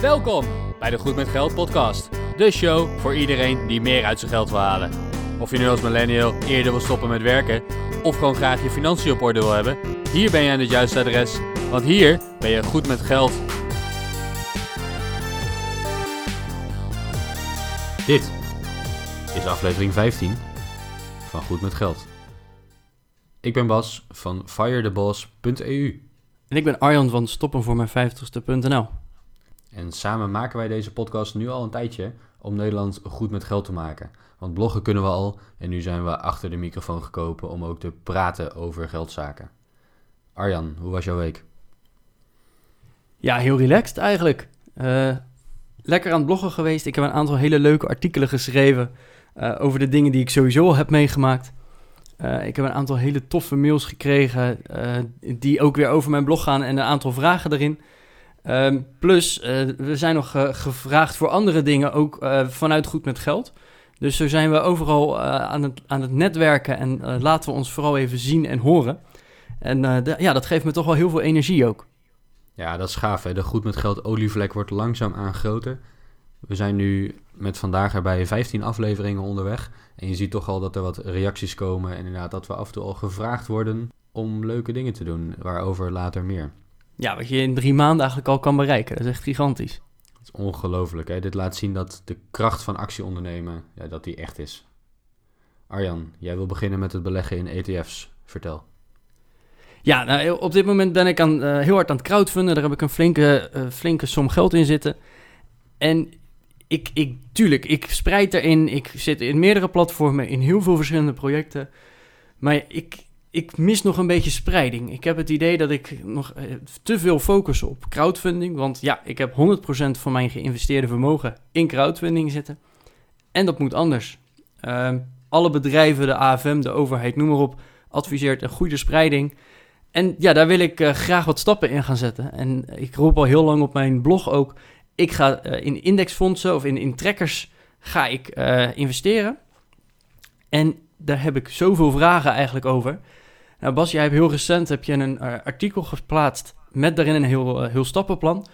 Welkom bij de Goed met Geld podcast. De show voor iedereen die meer uit zijn geld wil halen. Of je nu als millennial eerder wil stoppen met werken of gewoon graag je financiën op orde wil hebben, hier ben je aan het juiste adres, want hier ben je goed met geld. Dit is aflevering 15 van Goed met Geld. Ik ben Bas van firetheboss.eu En ik ben Arjan van stoppenvoormijn50ste.nl. en samen maken wij deze podcast nu al een tijdje om Nederland goed met geld te maken. Want bloggen kunnen we al en nu zijn we achter de microfoon gekomen om ook te praten over geldzaken. Arjan, hoe was jouw week? Ja, heel relaxed eigenlijk. Eh, lekker aan het bloggen geweest. Ik heb een aantal hele leuke artikelen geschreven eh, over de dingen die ik sowieso al heb meegemaakt. Eh, ik heb een aantal hele toffe mails gekregen die ook weer over mijn blog gaan en een aantal vragen erin. Ehm, plus, eh, we zijn nog eh, gevraagd voor andere dingen, ook eh, vanuit Goed met Geld. Dus zo zijn we overal aan, het, aan het netwerken en laten we ons vooral even zien en horen. En ja, dat geeft me toch wel heel veel energie ook. Ja, dat is gaaf hè. De goed met geld olievlek wordt langzaam aan groter. We zijn nu met vandaag er bij 15 afleveringen onderweg. En je ziet toch al dat er wat reacties komen. En inderdaad dat we af en toe al gevraagd worden om leuke dingen te doen. Waarover later meer. Ja, wat je in drie maanden eigenlijk al kan bereiken. Dat is echt gigantisch. Het is ongelooflijk hè. Dit laat zien dat de kracht van actie ondernemen, ja, dat die echt is. Arjan, jij wil beginnen met het beleggen in ETF's. Vertel. Ja, nou, op dit moment ben ik aan, eh, heel hard aan het crowdfunden. Daar heb ik een flinke, eh, flinke som geld in zitten. En ik, ik, tuurlijk, ik spreid erin. Ik zit in meerdere platformen, in heel veel verschillende projecten. Maar ik, ik mis nog een beetje spreiding. Ik heb het idee dat ik nog eh, te veel focus op crowdfunding. Want ja, ik heb 100% van mijn geïnvesteerde vermogen in crowdfunding zitten. En dat moet anders. Ehm, alle bedrijven, de AFM, de overheid, noem maar op, adviseert een goede spreiding. En ja, daar wil ik eh, graag wat stappen in gaan zetten. En ik roep al heel lang op mijn blog ook. Ik ga eh, in indexfondsen of in, in trackers ga ik investeren. En daar heb ik zoveel vragen eigenlijk over. Nou Bas, jij hebt heel recent heb je een eh, artikel geplaatst met daarin een heel, eh, heel stappenplan.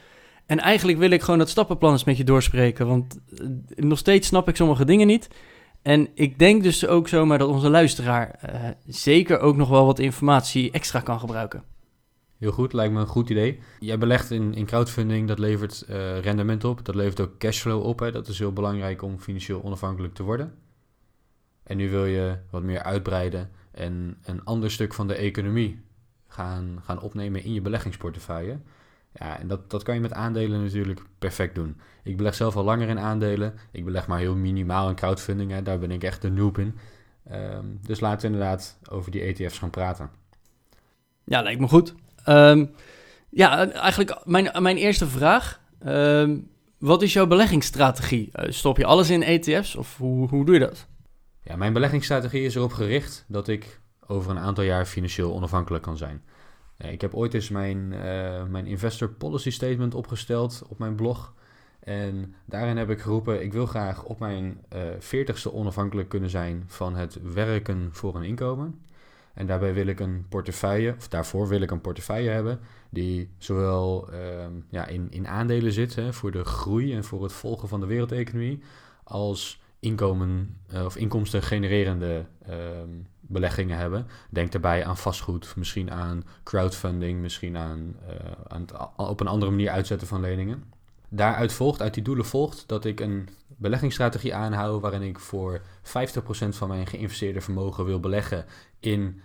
En eigenlijk wil ik gewoon dat stappenplan eens met je doorspreken. Want eh, nog steeds snap ik sommige dingen niet. En ik denk dus ook zomaar dat onze luisteraar zeker ook nog wel wat informatie extra kan gebruiken. Heel goed, lijkt me een goed idee. Jij belegt in, in crowdfunding, dat levert rendement op. Dat levert ook cashflow op. Hè. Dat is heel belangrijk om financieel onafhankelijk te worden. En nu wil je wat meer uitbreiden en een ander stuk van de economie gaan, gaan opnemen in je beleggingsportefeuille. Ja, en dat, dat kan je met aandelen natuurlijk perfect doen. Ik beleg zelf al langer in aandelen. Ik beleg maar heel minimaal in crowdfunding. Hè. Daar ben ik echt de noob in. Ehm, dus laten we inderdaad over die ETF's gaan praten. Ja, lijkt me goed. Ehm, ja, eigenlijk mijn, mijn eerste vraag. Ehm, wat is jouw beleggingsstrategie? Eh, stop je alles in ETF's of hoe, hoe doe je dat? Ja, mijn beleggingsstrategie is erop gericht dat ik over een aantal jaar financieel onafhankelijk kan zijn. Eh, Ik heb ooit eens mijn, eh, mijn investor policy statement opgesteld op mijn blog. En daarin heb ik geroepen, ik wil graag op mijn eh 40ste onafhankelijk kunnen zijn van het werken voor een inkomen. En daarbij wil ik een portefeuille, of daarvoor wil ik een portefeuille hebben, die zowel ehm, ja, in, in aandelen zit hè, voor de groei en voor het volgen van de wereldeconomie, als inkomen eh, of inkomsten genererende ehm, beleggingen hebben. Denk daarbij aan vastgoed, misschien aan crowdfunding, misschien aan, eh, aan het op een andere manier uitzetten van leningen. Daaruit volgt, uit die doelen volgt, dat ik een beleggingsstrategie aanhoud waarin ik voor 50% van mijn geïnvesteerde vermogen wil beleggen in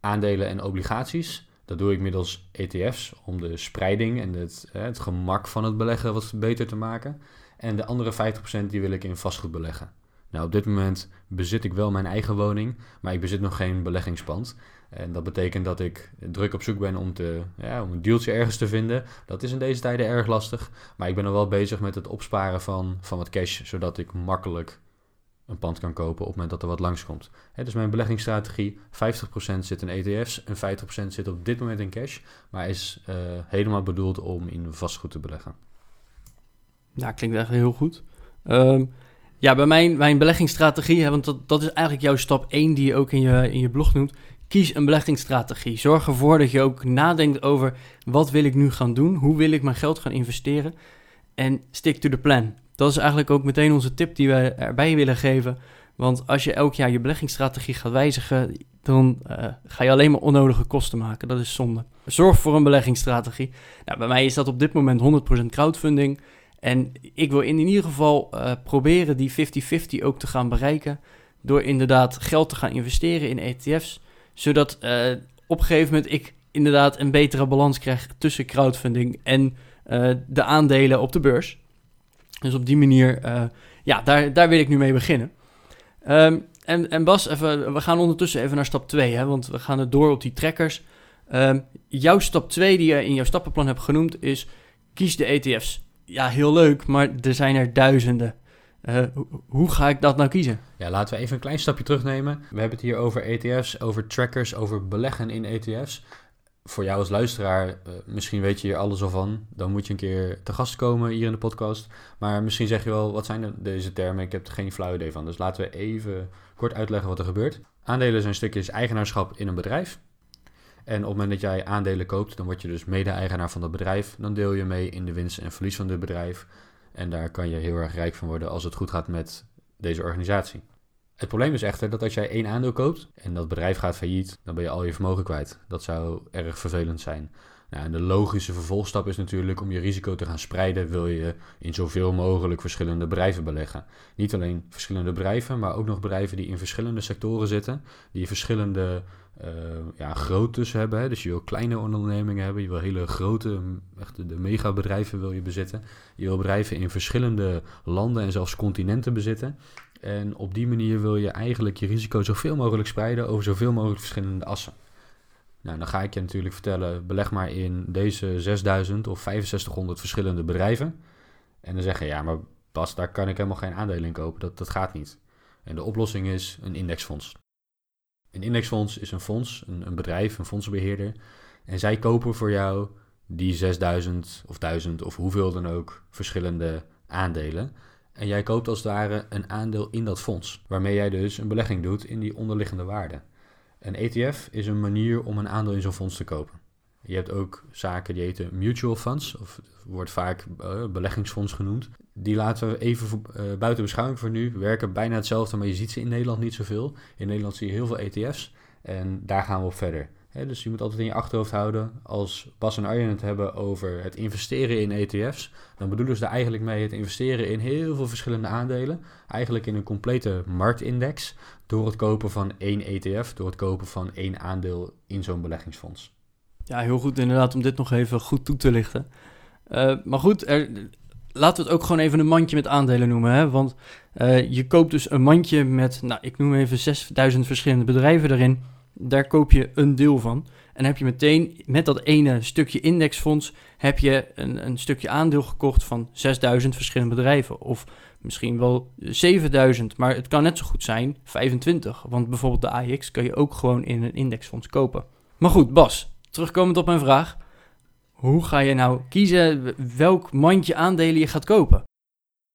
aandelen en obligaties. Dat doe ik middels ETF's om de spreiding en het, eh, het gemak van het beleggen wat beter te maken. En de andere 50% die wil ik in vastgoed beleggen. Nou, op dit moment bezit ik wel mijn eigen woning, maar ik bezit nog geen beleggingspand. En dat betekent dat ik druk op zoek ben om, te, ja, om een dealtje ergens te vinden. Dat is in deze tijden erg lastig. Maar ik ben al wel bezig met het opsparen van, van wat cash, zodat ik makkelijk een pand kan kopen op het moment dat er wat langskomt. Hè, dus mijn beleggingsstrategie, 50% zit in ETF's en 50% zit op dit moment in cash. Maar is eh, helemaal bedoeld om in vastgoed te beleggen. Ja, klinkt echt heel goed. Ehm, ja, bij mijn, mijn beleggingsstrategie, want dat, dat is eigenlijk jouw stap 1 die je ook in je, in je blog noemt. Kies een beleggingsstrategie. Zorg ervoor dat je ook nadenkt over wat wil ik nu gaan doen? Hoe wil ik mijn geld gaan investeren? en stick to the plan. Dat is eigenlijk ook meteen onze tip die we erbij willen geven. Want als je elk jaar je beleggingsstrategie gaat wijzigen, dan uh, ga je alleen maar onnodige kosten maken. Dat is zonde. Zorg voor een beleggingsstrategie. Nou, bij mij is dat op dit moment 100% crowdfunding. En ik wil in ieder geval uh, proberen die 50-50 ook te gaan bereiken. Door inderdaad geld te gaan investeren in ETF's. Zodat uh, op een gegeven moment ik inderdaad een betere balans krijg tussen crowdfunding en de aandelen op de beurs. Dus op die manier, ja, daar, daar wil ik nu mee beginnen. Um, en, en Bas, even, we gaan ondertussen even naar stap 2, hè, want we gaan het door op die trackers. Um, jouw stap 2 die je in jouw stappenplan hebt genoemd is kies de ETF's. Ja, heel leuk, maar er zijn er duizenden. Uh, hoe ga ik dat nou kiezen? Ja, laten we even een klein stapje terugnemen. We hebben het hier over ETF's, over trackers, over beleggen in ETF's. Voor jou als luisteraar, uh, misschien weet je hier alles al van. Dan moet je een keer te gast komen hier in de podcast. Maar misschien zeg je wel, wat zijn deze termen? Ik heb er geen flauw idee van. Dus laten we even kort uitleggen wat er gebeurt. Aandelen zijn stukjes eigenaarschap in een bedrijf. En op het moment dat jij aandelen koopt, dan word je dus mede-eigenaar van dat bedrijf. Dan deel je mee in de winst en verlies van dit bedrijf. En daar kan je heel erg rijk van worden als het goed gaat met deze organisatie. Het probleem is echter dat als jij één aandeel koopt en dat bedrijf gaat failliet, dan ben je al je vermogen kwijt. Dat zou erg vervelend zijn. En de logische vervolgstap is natuurlijk om je risico te gaan spreiden, wil je in zoveel mogelijk verschillende bedrijven beleggen. Niet alleen verschillende bedrijven, maar ook nog bedrijven die in verschillende sectoren zitten, die verschillende uh, ja, groottes hebben. Dus je wil kleine ondernemingen hebben, je wil hele grote, echt de megabedrijven wil je bezitten. Je wil bedrijven in verschillende landen en zelfs continenten bezitten. En op die manier wil je eigenlijk je risico zoveel mogelijk spreiden over zoveel mogelijk verschillende assen. Nou, dan ga ik je natuurlijk vertellen, beleg maar in deze 6000 of 6500 verschillende bedrijven. En dan zeggen, ja, maar Bas, daar kan ik helemaal geen aandelen in kopen. Dat, dat gaat niet. En de oplossing is een indexfonds. Een indexfonds is een fonds, een, een bedrijf, een fondsbeheerder. En zij kopen voor jou die 6000 of 1000 of hoeveel dan ook verschillende aandelen. En jij koopt als het ware een aandeel in dat fonds, waarmee jij dus een belegging doet in die onderliggende waarde. Een ETF is een manier om een aandeel in zo'n fonds te kopen. Je hebt ook zaken die heten mutual funds, of wordt vaak uh, beleggingsfonds genoemd. Die laten we even uh, buiten beschouwing voor nu. Werken bijna hetzelfde, maar je ziet ze in Nederland niet zoveel. In Nederland zie je heel veel ETF's en daar gaan we op verder dus je moet altijd in je achterhoofd houden, als Bas en Arjen het hebben over het investeren in ETF's, dan bedoelen ze daar eigenlijk mee het investeren in heel veel verschillende aandelen. Eigenlijk in een complete marktindex, door het kopen van één ETF, door het kopen van één aandeel in zo'n beleggingsfonds. Ja, heel goed inderdaad om dit nog even goed toe te lichten. Uh, maar goed, laten we het ook gewoon even een mandje met aandelen noemen. Hè? Want uh, je koopt dus een mandje met, nou, ik noem even 6000 verschillende bedrijven erin. Daar koop je een deel van. En heb je meteen met dat ene stukje indexfonds heb je een, een stukje aandeel gekocht van 6000 verschillende bedrijven. Of misschien wel 7000, maar het kan net zo goed zijn 25. Want bijvoorbeeld de AX kan je ook gewoon in een indexfonds kopen. Maar goed, Bas, terugkomend op mijn vraag. Hoe ga je nou kiezen welk mandje aandelen je gaat kopen?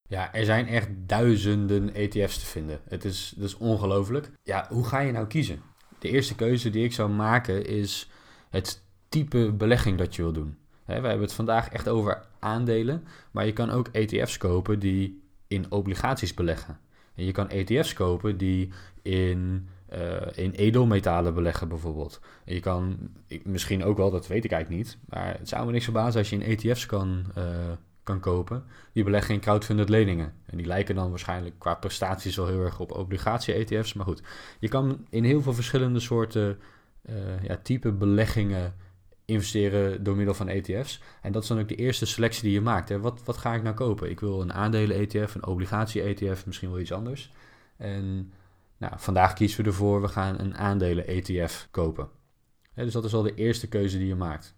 Ja, er zijn echt duizenden ETF's te vinden. Het is, is ongelooflijk. Ja, hoe ga je nou kiezen? De eerste keuze die ik zou maken is het type belegging dat je wil doen. we hebben het vandaag echt over aandelen, maar je kan ook ETF's kopen die in obligaties beleggen. En je kan ETF's kopen die in, uh, in edelmetalen beleggen bijvoorbeeld. En je kan misschien ook wel, dat weet ik eigenlijk niet, maar het zou me niks verbazen als je in ETF's kan uh, kan kopen, die beleggen in crowdfunded leningen. En die lijken dan waarschijnlijk qua prestaties wel heel erg op obligatie-ETF's. Maar goed, je kan in heel veel verschillende soorten uh, ja, type beleggingen investeren door middel van ETF's. En dat is dan ook de eerste selectie die je maakt. Hè. Wat, wat ga ik nou kopen? Ik wil een aandelen-ETF, een obligatie-ETF, misschien wel iets anders. En nou, vandaag kiezen we ervoor, we gaan een aandelen-ETF kopen. dus dat is al de eerste keuze die je maakt.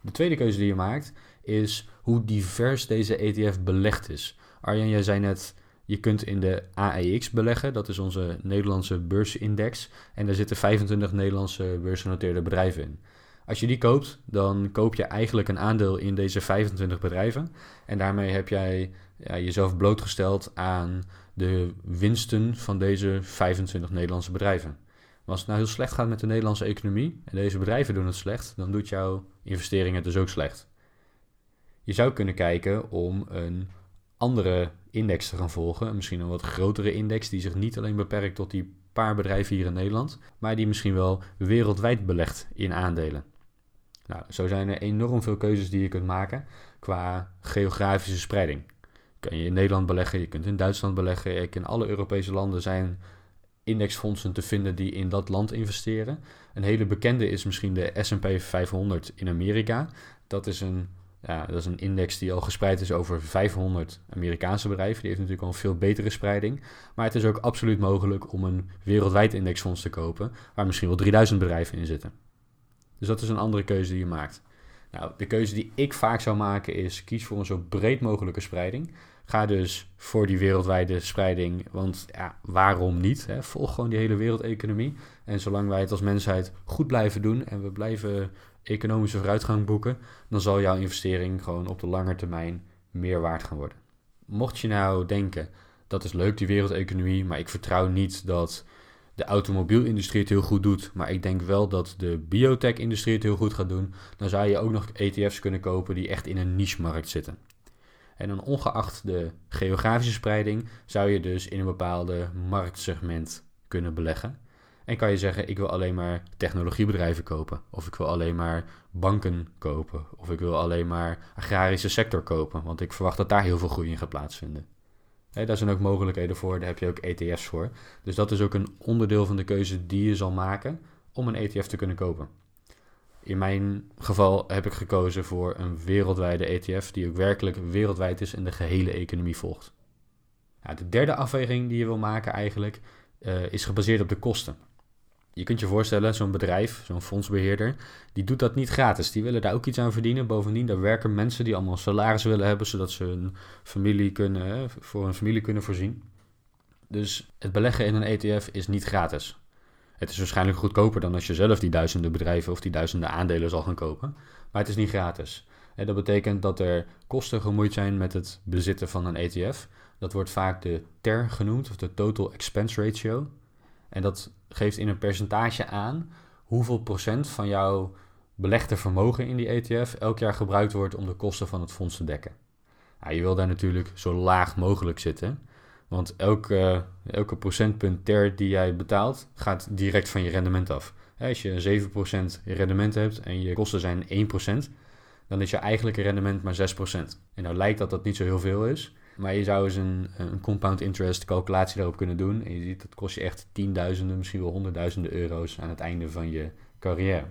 De tweede keuze die je maakt is hoe divers deze ETF belegd is. Arjen, jij zei net, je kunt in de AEX beleggen, dat is onze Nederlandse beursindex. En daar zitten 25 Nederlandse beursgenoteerde bedrijven in. Als je die koopt, dan koop je eigenlijk een aandeel in deze 25 bedrijven. En daarmee heb jij ja, jezelf blootgesteld aan de winsten van deze 25 Nederlandse bedrijven. Maar als het nou heel slecht gaat met de Nederlandse economie en deze bedrijven doen het slecht, dan doet jouw investering het dus ook slecht. Je zou kunnen kijken om een andere index te gaan volgen. Misschien een wat grotere index die zich niet alleen beperkt tot die paar bedrijven hier in Nederland, maar die misschien wel wereldwijd belegt in aandelen. Nou, zo zijn er enorm veel keuzes die je kunt maken qua geografische spreiding. Kun je in Nederland beleggen, je kunt in Duitsland beleggen, in alle Europese landen zijn indexfondsen te vinden die in dat land investeren. Een hele bekende is misschien de S&P 500 in Amerika. Dat is een ja, dat is een index die al gespreid is over 500 Amerikaanse bedrijven. Die heeft natuurlijk al een veel betere spreiding. Maar het is ook absoluut mogelijk om een wereldwijd indexfonds te kopen, waar misschien wel 3000 bedrijven in zitten. Dus dat is een andere keuze die je maakt. Nou, de keuze die ik vaak zou maken is: kies voor een zo breed mogelijke spreiding. Ga dus voor die wereldwijde spreiding, want ja, waarom niet? Hè? Volg gewoon die hele wereldeconomie. En zolang wij het als mensheid goed blijven doen en we blijven economische vooruitgang boeken, dan zal jouw investering gewoon op de lange termijn meer waard gaan worden. Mocht je nou denken, dat is leuk die wereldeconomie, maar ik vertrouw niet dat de automobielindustrie het heel goed doet, maar ik denk wel dat de biotech-industrie het heel goed gaat doen, dan zou je ook nog ETF's kunnen kopen die echt in een niche-markt zitten. En dan ongeacht de geografische spreiding zou je dus in een bepaalde marktsegment kunnen beleggen. En kan je zeggen, ik wil alleen maar technologiebedrijven kopen. Of ik wil alleen maar banken kopen. Of ik wil alleen maar agrarische sector kopen. Want ik verwacht dat daar heel veel groei in gaat plaatsvinden. daar zijn ook mogelijkheden voor, daar heb je ook ETF's voor. Dus dat is ook een onderdeel van de keuze die je zal maken om een ETF te kunnen kopen. In mijn geval heb ik gekozen voor een wereldwijde ETF die ook werkelijk wereldwijd is en de gehele economie volgt. Ja, de derde afweging die je wil maken eigenlijk uh, is gebaseerd op de kosten je kunt je voorstellen, zo'n bedrijf, zo'n fondsbeheerder, die doet dat niet gratis. Die willen daar ook iets aan verdienen. Bovendien, daar werken mensen die allemaal salaris willen hebben, zodat ze hun familie kunnen, voor hun familie kunnen voorzien. Dus het beleggen in een ETF is niet gratis. Het is waarschijnlijk goedkoper dan als je zelf die duizenden bedrijven of die duizenden aandelen zal gaan kopen. Maar het is niet gratis. dat betekent dat er kosten gemoeid zijn met het bezitten van een ETF. Dat wordt vaak de TER genoemd, of de Total Expense Ratio. En dat geeft in een percentage aan hoeveel procent van jouw belegde vermogen in die ETF elk jaar gebruikt wordt om de kosten van het fonds te dekken. Je wil daar natuurlijk zo laag mogelijk zitten, want elke, elke procentpunt ter die jij betaalt gaat direct van je rendement af. Als je 7% rendement hebt en je kosten zijn 1%, dan is je eigenlijke rendement maar 6%. En nou lijkt dat dat niet zo heel veel is, maar je zou eens een, een compound interest calculatie daarop kunnen doen. En je ziet dat kost je echt tienduizenden, misschien wel honderdduizenden euro's aan het einde van je carrière.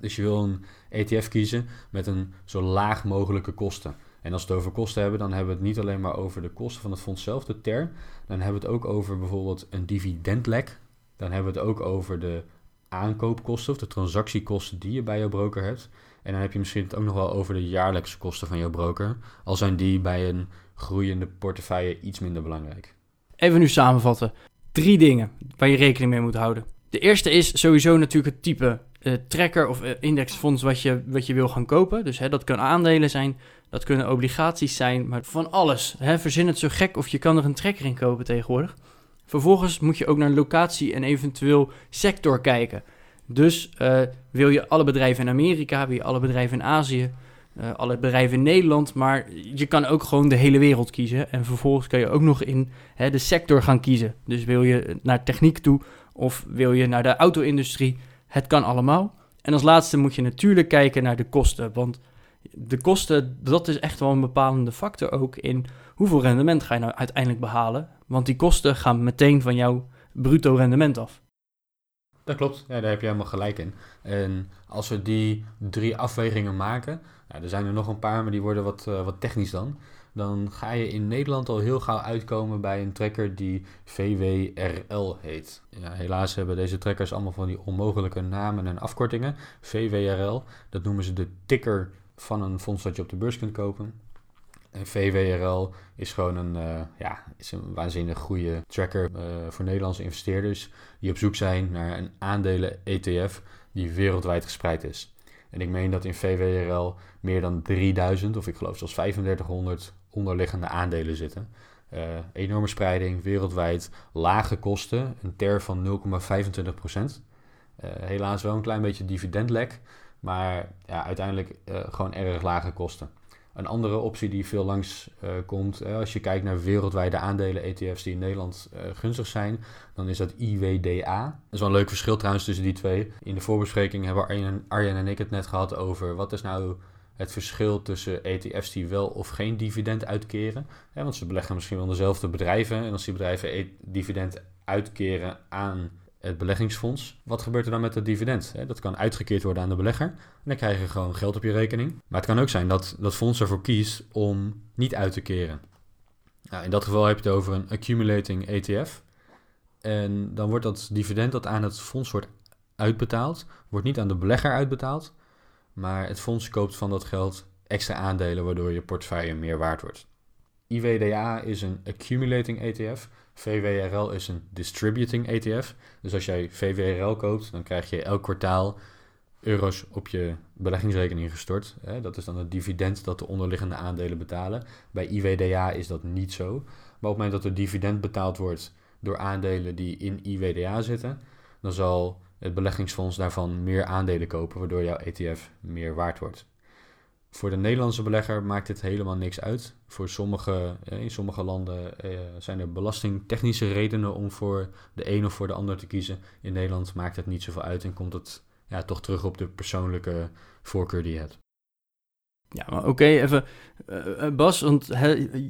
Dus je wil een ETF kiezen met een zo laag mogelijke kosten. En als we het over kosten hebben, dan hebben we het niet alleen maar over de kosten van het fonds zelf, de TER. Dan hebben we het ook over bijvoorbeeld een dividendlek. Dan hebben we het ook over de aankoopkosten of de transactiekosten die je bij jouw broker hebt. En dan heb je misschien het ook nog wel over de jaarlijkse kosten van jouw broker. Al zijn die bij een groeiende portefeuille iets minder belangrijk. Even nu samenvatten. Drie dingen waar je rekening mee moet houden. De eerste is sowieso natuurlijk het type uh, tracker of uh, indexfonds wat je, wat je wil gaan kopen. Dus hè, dat kunnen aandelen zijn, dat kunnen obligaties zijn, maar van alles. Hè, verzin het zo gek of je kan er een tracker in kopen tegenwoordig. Vervolgens moet je ook naar locatie en eventueel sector kijken. Dus uh, wil je alle bedrijven in Amerika, wil je alle bedrijven in Azië, uh, alle bedrijven in Nederland, maar je kan ook gewoon de hele wereld kiezen. En vervolgens kan je ook nog in hè, de sector gaan kiezen. Dus wil je naar techniek toe of wil je naar de auto-industrie, het kan allemaal. En als laatste moet je natuurlijk kijken naar de kosten, want de kosten, dat is echt wel een bepalende factor ook in hoeveel rendement ga je nou uiteindelijk behalen. Want die kosten gaan meteen van jouw bruto rendement af. Dat klopt, ja, daar heb je helemaal gelijk in. En als we die drie afwegingen maken, er zijn er nog een paar, maar die worden wat, uh, wat technisch dan. Dan ga je in Nederland al heel gauw uitkomen bij een tracker die VWRL heet. Ja, helaas hebben deze trackers allemaal van die onmogelijke namen en afkortingen. VWRL, dat noemen ze de ticker van een fonds dat je op de beurs kunt kopen. En VWRL is gewoon een, uh, ja, is een waanzinnig goede tracker uh, voor Nederlandse investeerders die op zoek zijn naar een aandelen-ETF die wereldwijd gespreid is. En ik meen dat in VWRL meer dan 3000 of ik geloof zelfs 3500 onderliggende aandelen zitten. Uh, enorme spreiding, wereldwijd, lage kosten, een TER van 0,25%. helaas wel een klein beetje dividendlek, maar ja, uiteindelijk gewoon erg lage kosten. Een andere optie die veel langs uh, komt, als je kijkt naar wereldwijde aandelen-ETF's die in Nederland gunstig zijn, dan is dat IWDA. Dat is wel een leuk verschil trouwens tussen die twee. In de voorbespreking hebben Arjen, Arjen en ik het net gehad over wat is nou het verschil tussen ETF's die wel of geen dividend uitkeren. want ze beleggen misschien wel dezelfde bedrijven. En als die bedrijven e dividend uitkeren aan het beleggingsfonds, wat gebeurt er dan met het dividend? Dat kan uitgekeerd worden aan de belegger. En dan krijg je gewoon geld op je rekening. Maar het kan ook zijn dat dat fonds ervoor kiest om niet uit te keren. Nou, in dat geval heb je het over een accumulating ETF. En dan wordt dat dividend dat aan het fonds wordt uitbetaald, wordt niet aan de belegger uitbetaald, maar het fonds koopt van dat geld extra aandelen, waardoor je portefeuille meer waard wordt. IWDA is een accumulating ETF. VWRL is een distributing ETF. Dus als jij VWRL koopt, dan krijg je elk kwartaal euro's op je beleggingsrekening gestort. Dat is dan het dividend dat de onderliggende aandelen betalen. Bij IWDA is dat niet zo. Maar op het moment dat er dividend betaald wordt door aandelen die in IWDA zitten, dan zal het beleggingsfonds daarvan meer aandelen kopen, waardoor jouw ETF meer waard wordt. Voor de Nederlandse belegger maakt dit helemaal niks uit. Voor sommige, eh, in sommige landen eh, zijn er belastingtechnische redenen om voor de een of voor de ander te kiezen. In Nederland maakt het niet zoveel uit en komt het ja, toch terug op de persoonlijke voorkeur die je hebt. Ja, maar oké, even uh, Bas, want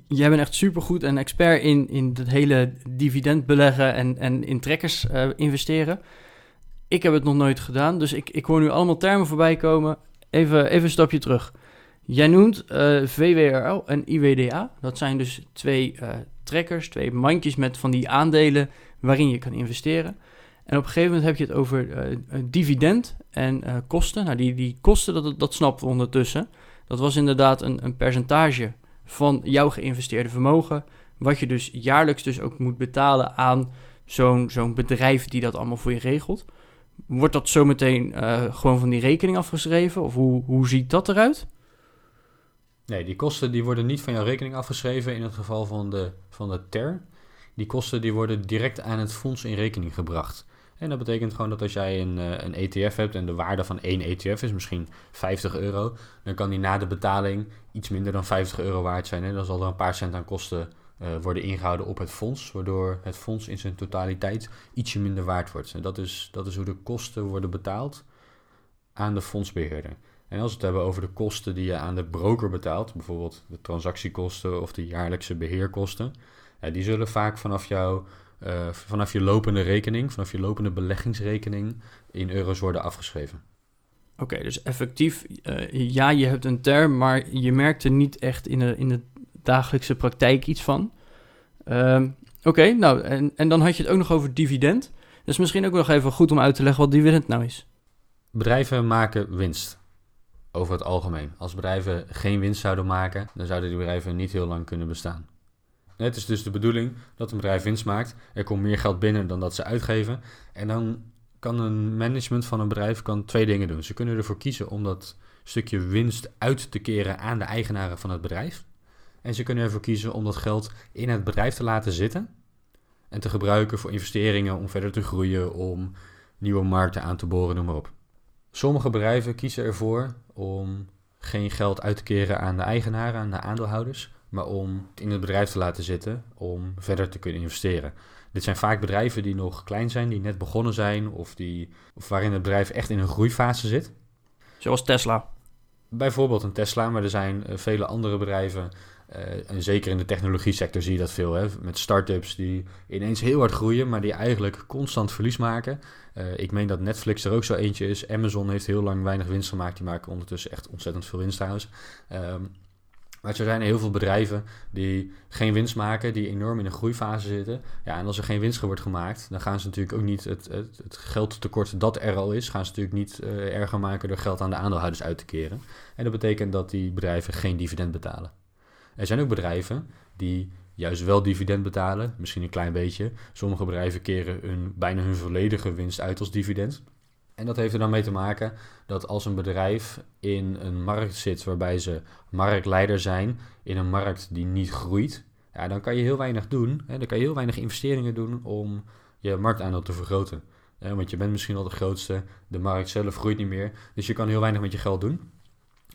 jij bent echt supergoed en expert in, in het hele dividend beleggen en, en in trekkers investeren. Ik heb het nog nooit gedaan, dus ik, ik hoor nu allemaal termen voorbij komen. Even, even een stapje terug. Jij noemt eh, VWRL en IWDA. Dat zijn dus twee uh, trekkers, twee mandjes met van die aandelen waarin je kan investeren. En op een gegeven moment heb je het over uh, dividend en kosten. Nou, die, die kosten, dat, dat snappen we ondertussen. Dat was inderdaad een, een percentage van jouw geïnvesteerde vermogen. Wat je dus jaarlijks dus ook moet betalen aan zo'n zo'n bedrijf die dat allemaal voor je regelt. Wordt dat zometeen gewoon van die rekening afgeschreven? Of hoe, hoe ziet dat eruit? Nee, die kosten die worden niet van jouw rekening afgeschreven in het geval van de, van de TER. Die kosten die worden direct aan het fonds in rekening gebracht. En dat betekent gewoon dat als jij een, uh, een ETF hebt en de waarde van één ETF is misschien 50 euro, dan kan die na de betaling iets minder dan 50 euro waard zijn. En dan zal er een paar cent aan kosten uh, worden ingehouden op het fonds, waardoor het fonds in zijn totaliteit ietsje minder waard wordt. En dat is, dat is hoe de kosten worden betaald aan de fondsbeheerder. En als we het hebben over de kosten die je aan de broker betaalt, bijvoorbeeld de transactiekosten of de jaarlijkse beheerkosten, die zullen vaak vanaf, jou, uh, vanaf je lopende rekening, vanaf je lopende beleggingsrekening in euro's worden afgeschreven. Oké, dus effectief, uh, ja, je hebt een term, maar je merkt er niet echt in de, in de dagelijkse praktijk iets van. Ehm, oké, nou, en, en dan had je het ook nog over dividend. Dus misschien ook nog even goed om uit te leggen wat dividend nou is. Bedrijven maken winst. Over het algemeen. Als bedrijven geen winst zouden maken, dan zouden die bedrijven niet heel lang kunnen bestaan. Het is dus de bedoeling dat een bedrijf winst maakt. Er komt meer geld binnen dan dat ze uitgeven. En dan kan een management van een bedrijf kan twee dingen doen. Ze kunnen ervoor kiezen om dat stukje winst uit te keren aan de eigenaren van het bedrijf. En ze kunnen ervoor kiezen om dat geld in het bedrijf te laten zitten en te gebruiken voor investeringen om verder te groeien, om nieuwe markten aan te boren, noem maar op. Sommige bedrijven kiezen ervoor om geen geld uit te keren aan de eigenaren, aan de aandeelhouders, maar om het in het bedrijf te laten zitten om verder te kunnen investeren. Dit zijn vaak bedrijven die nog klein zijn, die net begonnen zijn of, die, of waarin het bedrijf echt in een groeifase zit. Zoals Tesla. Bijvoorbeeld een Tesla, maar er zijn eh, vele andere bedrijven uh, en zeker in de technologie sector zie je dat veel. Hè? Met start-ups die ineens heel hard groeien, maar die eigenlijk constant verlies maken. Uh, ik meen dat Netflix er ook zo eentje is. Amazon heeft heel lang weinig winst gemaakt. Die maken ondertussen echt ontzettend veel winst trouwens. Um, maar er zijn heel veel bedrijven die geen winst maken, die enorm in een groeifase zitten. Ja, en als er geen winst wordt gemaakt, dan gaan ze natuurlijk ook niet het, het, het geldtekort dat er al is, gaan ze natuurlijk niet uh, erger maken door geld aan de aandeelhouders uit te keren. En dat betekent dat die bedrijven geen dividend betalen. Er zijn ook bedrijven die juist wel dividend betalen, misschien een klein beetje. Sommige bedrijven keren hun, bijna hun volledige winst uit als dividend. En dat heeft er dan mee te maken dat als een bedrijf in een markt zit waarbij ze marktleider zijn, in een markt die niet groeit, ja, dan kan je heel weinig doen. Hè, dan kan je heel weinig investeringen doen om je marktaandeel te vergroten. want je bent misschien al de grootste, de markt zelf groeit niet meer, dus je kan heel weinig met je geld doen.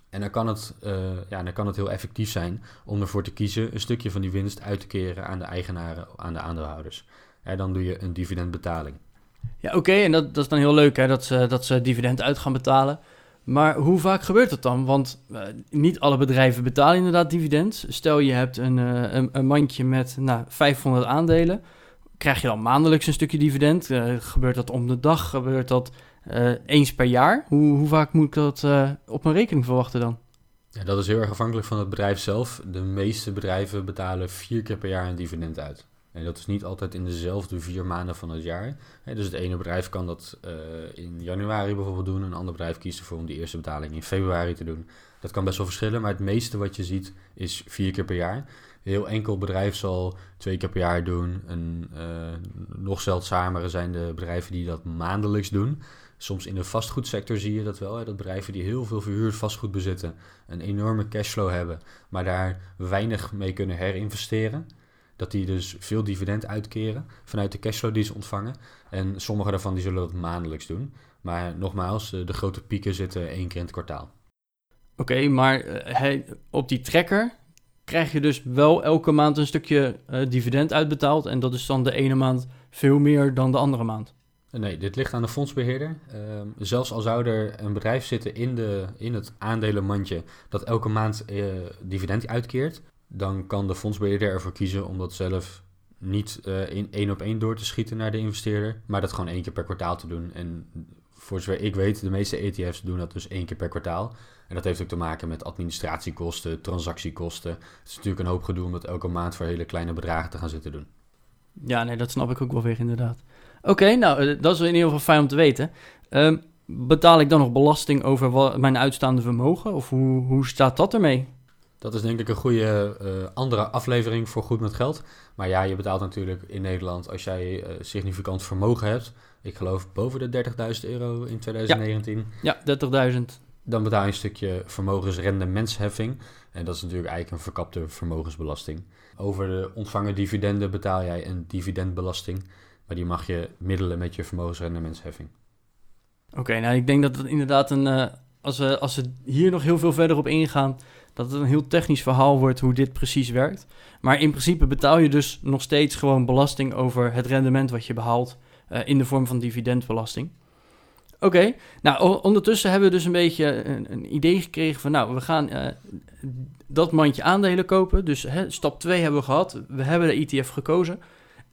En dan kan, het, uh, ja, dan kan het heel effectief zijn om ervoor te kiezen een stukje van die winst uit te keren aan de eigenaren, aan de aandeelhouders. En dan doe je een dividendbetaling. Ja, oké, en dat, dat is dan heel leuk hè, dat, ze, dat ze dividend uit gaan betalen. Maar hoe vaak gebeurt dat dan? Want uh, niet alle bedrijven betalen inderdaad dividend. Stel je hebt een, uh, een, mandje met nou, 500 aandelen. Krijg je dan maandelijks een stukje dividend? Gebeurt dat om de dag? Gebeurt dat eens per jaar? Hoe, hoe vaak moet ik dat op mijn rekening verwachten dan? Ja, dat is heel erg afhankelijk van het bedrijf zelf. De meeste bedrijven betalen vier keer per jaar een dividend uit. En dat is niet altijd in dezelfde vier maanden van het jaar. dus het ene bedrijf kan dat uh, in januari bijvoorbeeld doen. Een ander bedrijf kiest ervoor om die eerste betaling in februari te doen. Dat kan best wel verschillen, maar het meeste wat je ziet is vier keer per jaar. Heel enkel bedrijf zal twee keer per jaar doen. En uh, nog zeldzamer zijn de bedrijven die dat maandelijks doen. Soms in de vastgoedsector zie je dat wel. Hè, dat bedrijven die heel veel verhuurd vastgoed bezitten, een enorme cashflow hebben, maar daar weinig mee kunnen herinvesteren dat die dus veel dividend uitkeren vanuit de cashflow die ze ontvangen. En sommige daarvan die zullen dat maandelijks doen. Maar nogmaals, de grote pieken zitten één keer in het kwartaal. Oké, maar uh, op die tracker krijg je dus wel elke maand een stukje uh, dividend uitbetaald. En dat is dan de ene maand veel meer dan de andere maand. Nee, dit ligt aan de fondsbeheerder. Uh, zelfs al zou er een bedrijf zitten in, de, in het aandelenmandje dat elke maand uh, dividend uitkeert, dan kan de fondsbeheerder ervoor kiezen om dat zelf niet uh, in één op één door te schieten naar de investeerder, maar dat gewoon één keer per kwartaal te doen. En voor zover ik weet, de meeste ETF's doen dat dus één keer per kwartaal. En dat heeft ook te maken met administratiekosten, transactiekosten. Het is natuurlijk een hoop gedoe om dat elke maand voor hele kleine bedragen te gaan zitten doen. Ja, nee, dat snap ik ook wel weer inderdaad. Oké, nou, uh, dat is in ieder geval fijn om te weten. Um, betaal ik dan nog belasting over mijn uitstaande vermogen? Of hoe, hoe staat dat ermee? Dat is denk ik een goede uh, andere aflevering voor Goed met Geld. Maar ja, je betaalt natuurlijk in Nederland als jij uh, significant vermogen hebt. Ik geloof boven de 30.000 euro in 2019. Ja, ja 30.000. Dan betaal je een stukje vermogensrendementsheffing. En dat is natuurlijk eigenlijk een verkapte vermogensbelasting. Over de ontvangen dividenden betaal jij een dividendbelasting. Maar die mag je middelen met je vermogensrendementsheffing. Oké, nou ik denk dat het inderdaad een... Uh, als, we, als we hier nog heel veel verder op ingaan dat het een heel technisch verhaal wordt hoe dit precies werkt. Maar in principe betaal je dus nog steeds gewoon belasting over het rendement wat je behaalt uh, in de vorm van dividendbelasting. Oké, nou ondertussen hebben we dus een beetje een, een idee gekregen van nou, we gaan uh, dat mandje aandelen kopen. Dus hè, stap 2 hebben we gehad, we hebben de ETF gekozen.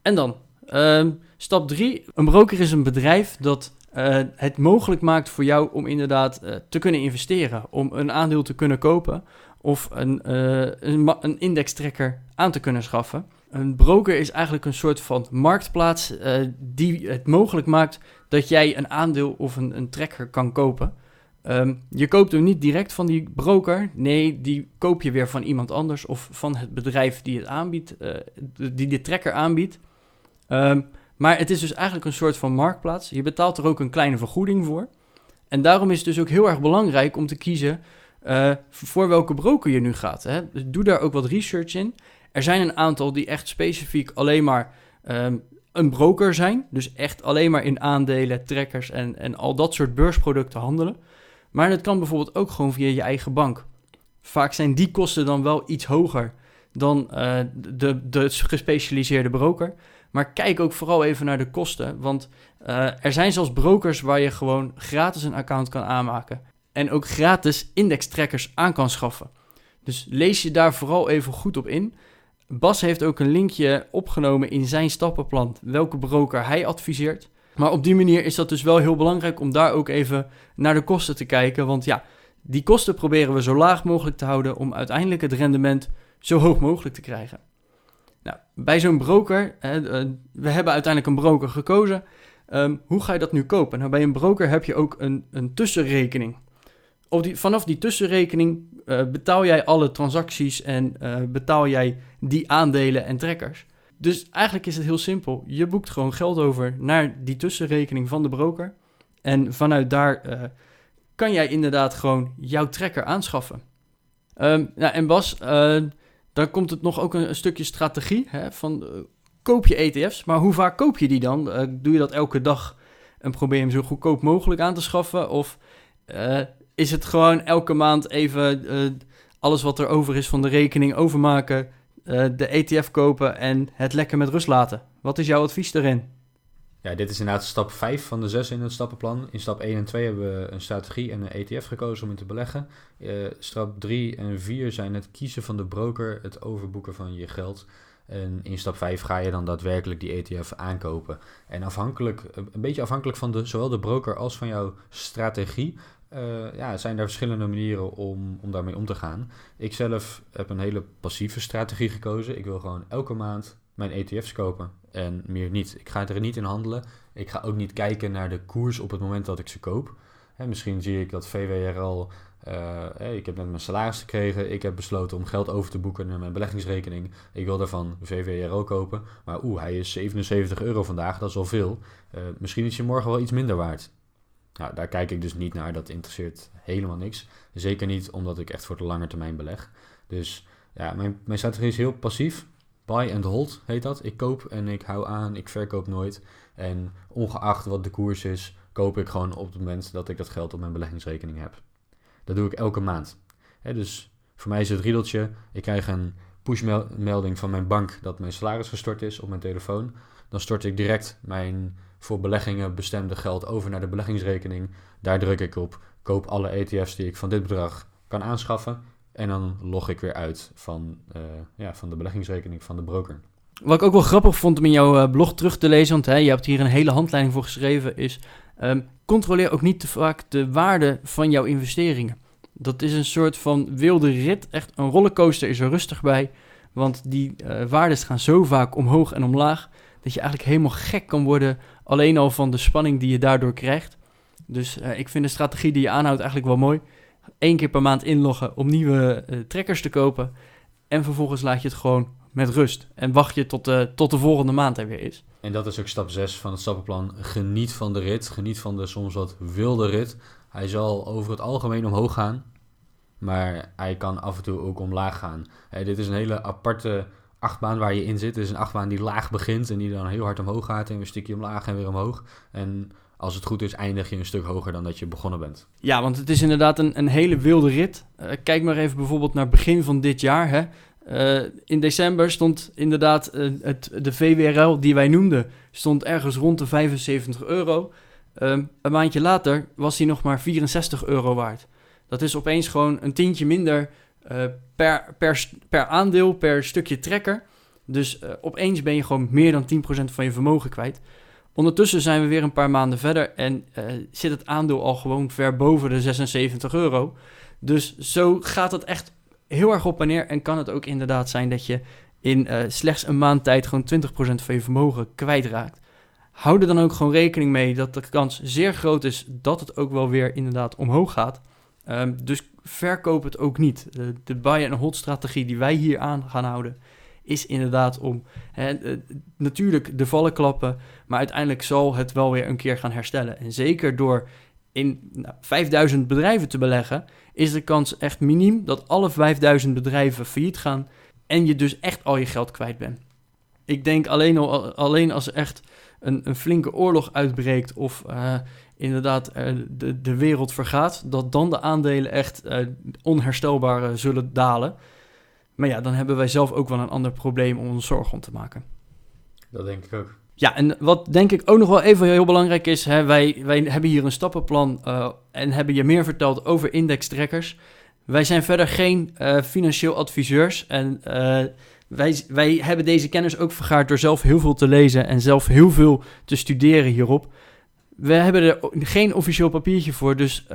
En dan, uh, stap 3, een broker is een bedrijf dat uh, het mogelijk maakt voor jou om inderdaad uh, te kunnen investeren, om een aandeel te kunnen kopen of een, uh, een, een aan te kunnen schaffen. Een broker is eigenlijk een soort van marktplaats die het mogelijk maakt dat jij een aandeel of een, een trekker kan kopen. Um, je koopt hem niet direct van die broker, nee, die koop je weer van iemand anders of van het bedrijf die het aanbiedt, die de trekker aanbiedt. Um, maar het is dus eigenlijk een soort van marktplaats. Je betaalt er ook een kleine vergoeding voor. En daarom is het dus ook heel erg belangrijk om te kiezen uh, voor welke broker je nu gaat. Hè? Dus doe daar ook wat research in. Er zijn een aantal die echt specifiek alleen maar um, een broker zijn. Dus echt alleen maar in aandelen, trekkers en, en al dat soort beursproducten handelen. Maar het kan bijvoorbeeld ook gewoon via je eigen bank. Vaak zijn die kosten dan wel iets hoger dan uh, de, de gespecialiseerde broker. Maar kijk ook vooral even naar de kosten. Want uh, er zijn zelfs brokers waar je gewoon gratis een account kan aanmaken en ook gratis indextrekkers aan kan schaffen. Dus lees je daar vooral even goed op in. Bas heeft ook een linkje opgenomen in zijn stappenplan welke broker hij adviseert. Maar op die manier is dat dus wel heel belangrijk om daar ook even naar de kosten te kijken. Want ja, die kosten proberen we zo laag mogelijk te houden om uiteindelijk het rendement zo hoog mogelijk te krijgen. Nou, bij zo'n broker, hè, eh, we hebben uiteindelijk een broker gekozen. Um, hoe ga je dat nu kopen? Nou, bij een broker heb je ook een, een tussenrekening die, vanaf die tussenrekening uh, betaal jij alle transacties en uh, betaal jij die aandelen en trekkers. Dus eigenlijk is het heel simpel. Je boekt gewoon geld over naar die tussenrekening van de broker. En vanuit daar kan jij inderdaad gewoon jouw trekker aanschaffen. Um, nou, en Bas, dan komt het nog ook een, stukje strategie. Hè, van, koop je ETF's, maar hoe vaak koop je die dan? doe je dat elke dag en probeer je hem zo goedkoop mogelijk aan te schaffen? Of is het gewoon elke maand even eh, alles wat er over is van de rekening overmaken, eh, de ETF kopen en het lekker met rust laten. Wat is jouw advies daarin? Ja, dit is inderdaad stap 5 van de 6 in het stappenplan. In stap 1 en 2 hebben we een strategie en een ETF gekozen om in te beleggen. Uh, stap 3 en 4 zijn het kiezen van de broker, het overboeken van je geld. En in stap 5 ga je dan daadwerkelijk die ETF aankopen. En afhankelijk, een beetje afhankelijk van zowel de broker als van jouw strategie, uh, ja, zijn er verschillende manieren om, om daarmee om te gaan. Ik zelf heb een hele passieve strategie gekozen. Ik wil gewoon elke maand mijn ETF's kopen en meer niet. Ik ga er niet in handelen. Ik ga ook niet kijken naar de koers op het moment dat ik ze koop. Hè, misschien zie ik dat VWRL, uh, ik heb net mijn salaris gekregen, ik heb besloten om geld over te boeken naar mijn beleggingsrekening. Ik wil daarvan VWRL kopen, maar oeh, hij is 77 euro vandaag, dat is al veel. Uh, misschien is je morgen wel iets minder waard. Nou, daar kijk ik dus niet naar, dat interesseert helemaal niks. Zeker niet omdat ik echt voor de lange termijn beleg. Dus ja, mijn, mijn strategie is heel passief. Buy and hold heet dat. Ik koop en ik hou aan, ik verkoop nooit. En ongeacht wat de koers is, koop ik gewoon op het moment dat ik dat geld op mijn beleggingsrekening heb. Dat doe ik elke maand. dus voor mij is het riedeltje, ik krijg een pushmelding van mijn bank dat mijn salaris gestort is op mijn telefoon. Dan stort ik direct mijn voor beleggingen bestemde geld over naar de beleggingsrekening. Daar druk ik op, koop alle ETF's die ik van dit bedrag kan aanschaffen. En dan log ik weer uit van, uh, ja, van de beleggingsrekening van de broker. Wat ik ook wel grappig vond om in jouw eh, blog terug te lezen, want hè, je hebt hier een hele handleiding voor geschreven, is um, controleer ook niet te vaak de waarde van jouw investeringen. Dat is een soort van wilde rit, echt een rollercoaster is er rustig bij, want die uh, waardes gaan zo vaak omhoog en omlaag, dat je eigenlijk helemaal gek kan worden, alleen al van de spanning die je daardoor krijgt. Dus ik vind de strategie die je aanhoudt eigenlijk wel mooi. Eén keer per maand inloggen om nieuwe uh, trekkers te kopen. En vervolgens laat je het gewoon met rust. En wacht je tot de, tot de volgende maand er weer is. En dat is ook stap 6 van het stappenplan. Geniet van de rit. Geniet van de soms wat wilde rit. Hij zal over het algemeen omhoog gaan. Maar hij kan af en toe ook omlaag gaan. Dit is een hele aparte achtbaan waar je in zit. Het is een achtbaan die laag begint en die dan heel hard omhoog gaat. En weer een stukje omlaag en weer omhoog. En als het goed is, eindig je een stuk hoger dan dat je begonnen bent. Ja, want het is inderdaad een, een hele wilde rit. Uh, kijk maar even bijvoorbeeld naar begin van dit jaar. Hè. Uh, in december stond inderdaad uh, het, de VWRL die wij noemden, stond ergens rond de 75 euro. Ehm, een maandje later was hij nog maar 64 euro waard. Dat is opeens gewoon een tientje minder per, per, per aandeel, per stukje trekker. Dus opeens ben je gewoon meer dan 10% van je vermogen kwijt. Ondertussen zijn we weer een paar maanden verder en uh, zit het aandeel al gewoon ver boven de 76 euro. Dus zo gaat het echt heel erg op en neer. En kan het ook inderdaad zijn dat je in uh, slechts een maand tijd gewoon 20% van je vermogen kwijtraakt. Hou er dan ook gewoon rekening mee dat de kans zeer groot is dat het ook wel weer inderdaad omhoog gaat. Um, dus verkoop het ook niet. De, de buy-and-hold strategie die wij hier aan gaan houden, is inderdaad om hè, natuurlijk de vallen klappen, maar uiteindelijk zal het wel weer een keer gaan herstellen. En zeker door in nou, 5000 bedrijven te beleggen, is de kans echt miniem dat alle 5000 bedrijven failliet gaan en je dus echt al je geld kwijt bent. Ik denk alleen, al, alleen als er echt een, een flinke oorlog uitbreekt of uh, inderdaad uh, de, de wereld vergaat, dat dan de aandelen echt uh, onherstelbaar zullen dalen. Maar ja, dan hebben wij zelf ook wel een ander probleem om ons zorgen om te maken. Dat denk ik ook. Ja, en wat denk ik ook nog wel even heel belangrijk is, hè, wij, wij hebben hier een stappenplan uh, en hebben je meer verteld over indextrekkers. Wij zijn verder geen uh, financieel adviseurs en uh, wij, wij hebben deze kennis ook vergaard door zelf heel veel te lezen en zelf heel veel te studeren hierop. We hebben er geen officieel papiertje voor, dus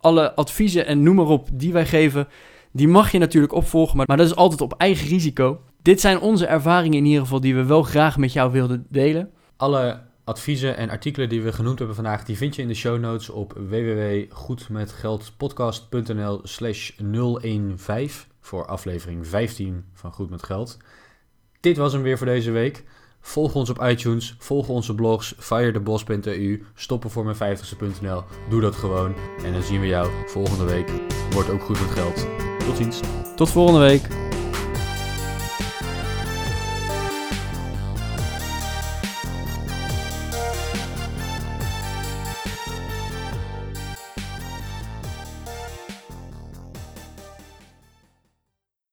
alle adviezen en noem maar op die wij geven, die mag je natuurlijk opvolgen, maar, dat is altijd op eigen risico. Dit zijn onze ervaringen in ieder geval die we wel graag met jou wilden delen. Alle adviezen en artikelen die we genoemd hebben vandaag, die vind je in de show notes op www.goedmetgeldpodcast.nl slash 015 voor aflevering 15 van Goed Met Geld. Dit was hem weer voor deze week. Volg ons op iTunes, volg onze blogs, firetheboss.eu, stoppen voor mijn 50ste.nl. Doe dat gewoon en dan zien we jou volgende week. Wordt ook goed met geld. Tot ziens. Tot volgende week.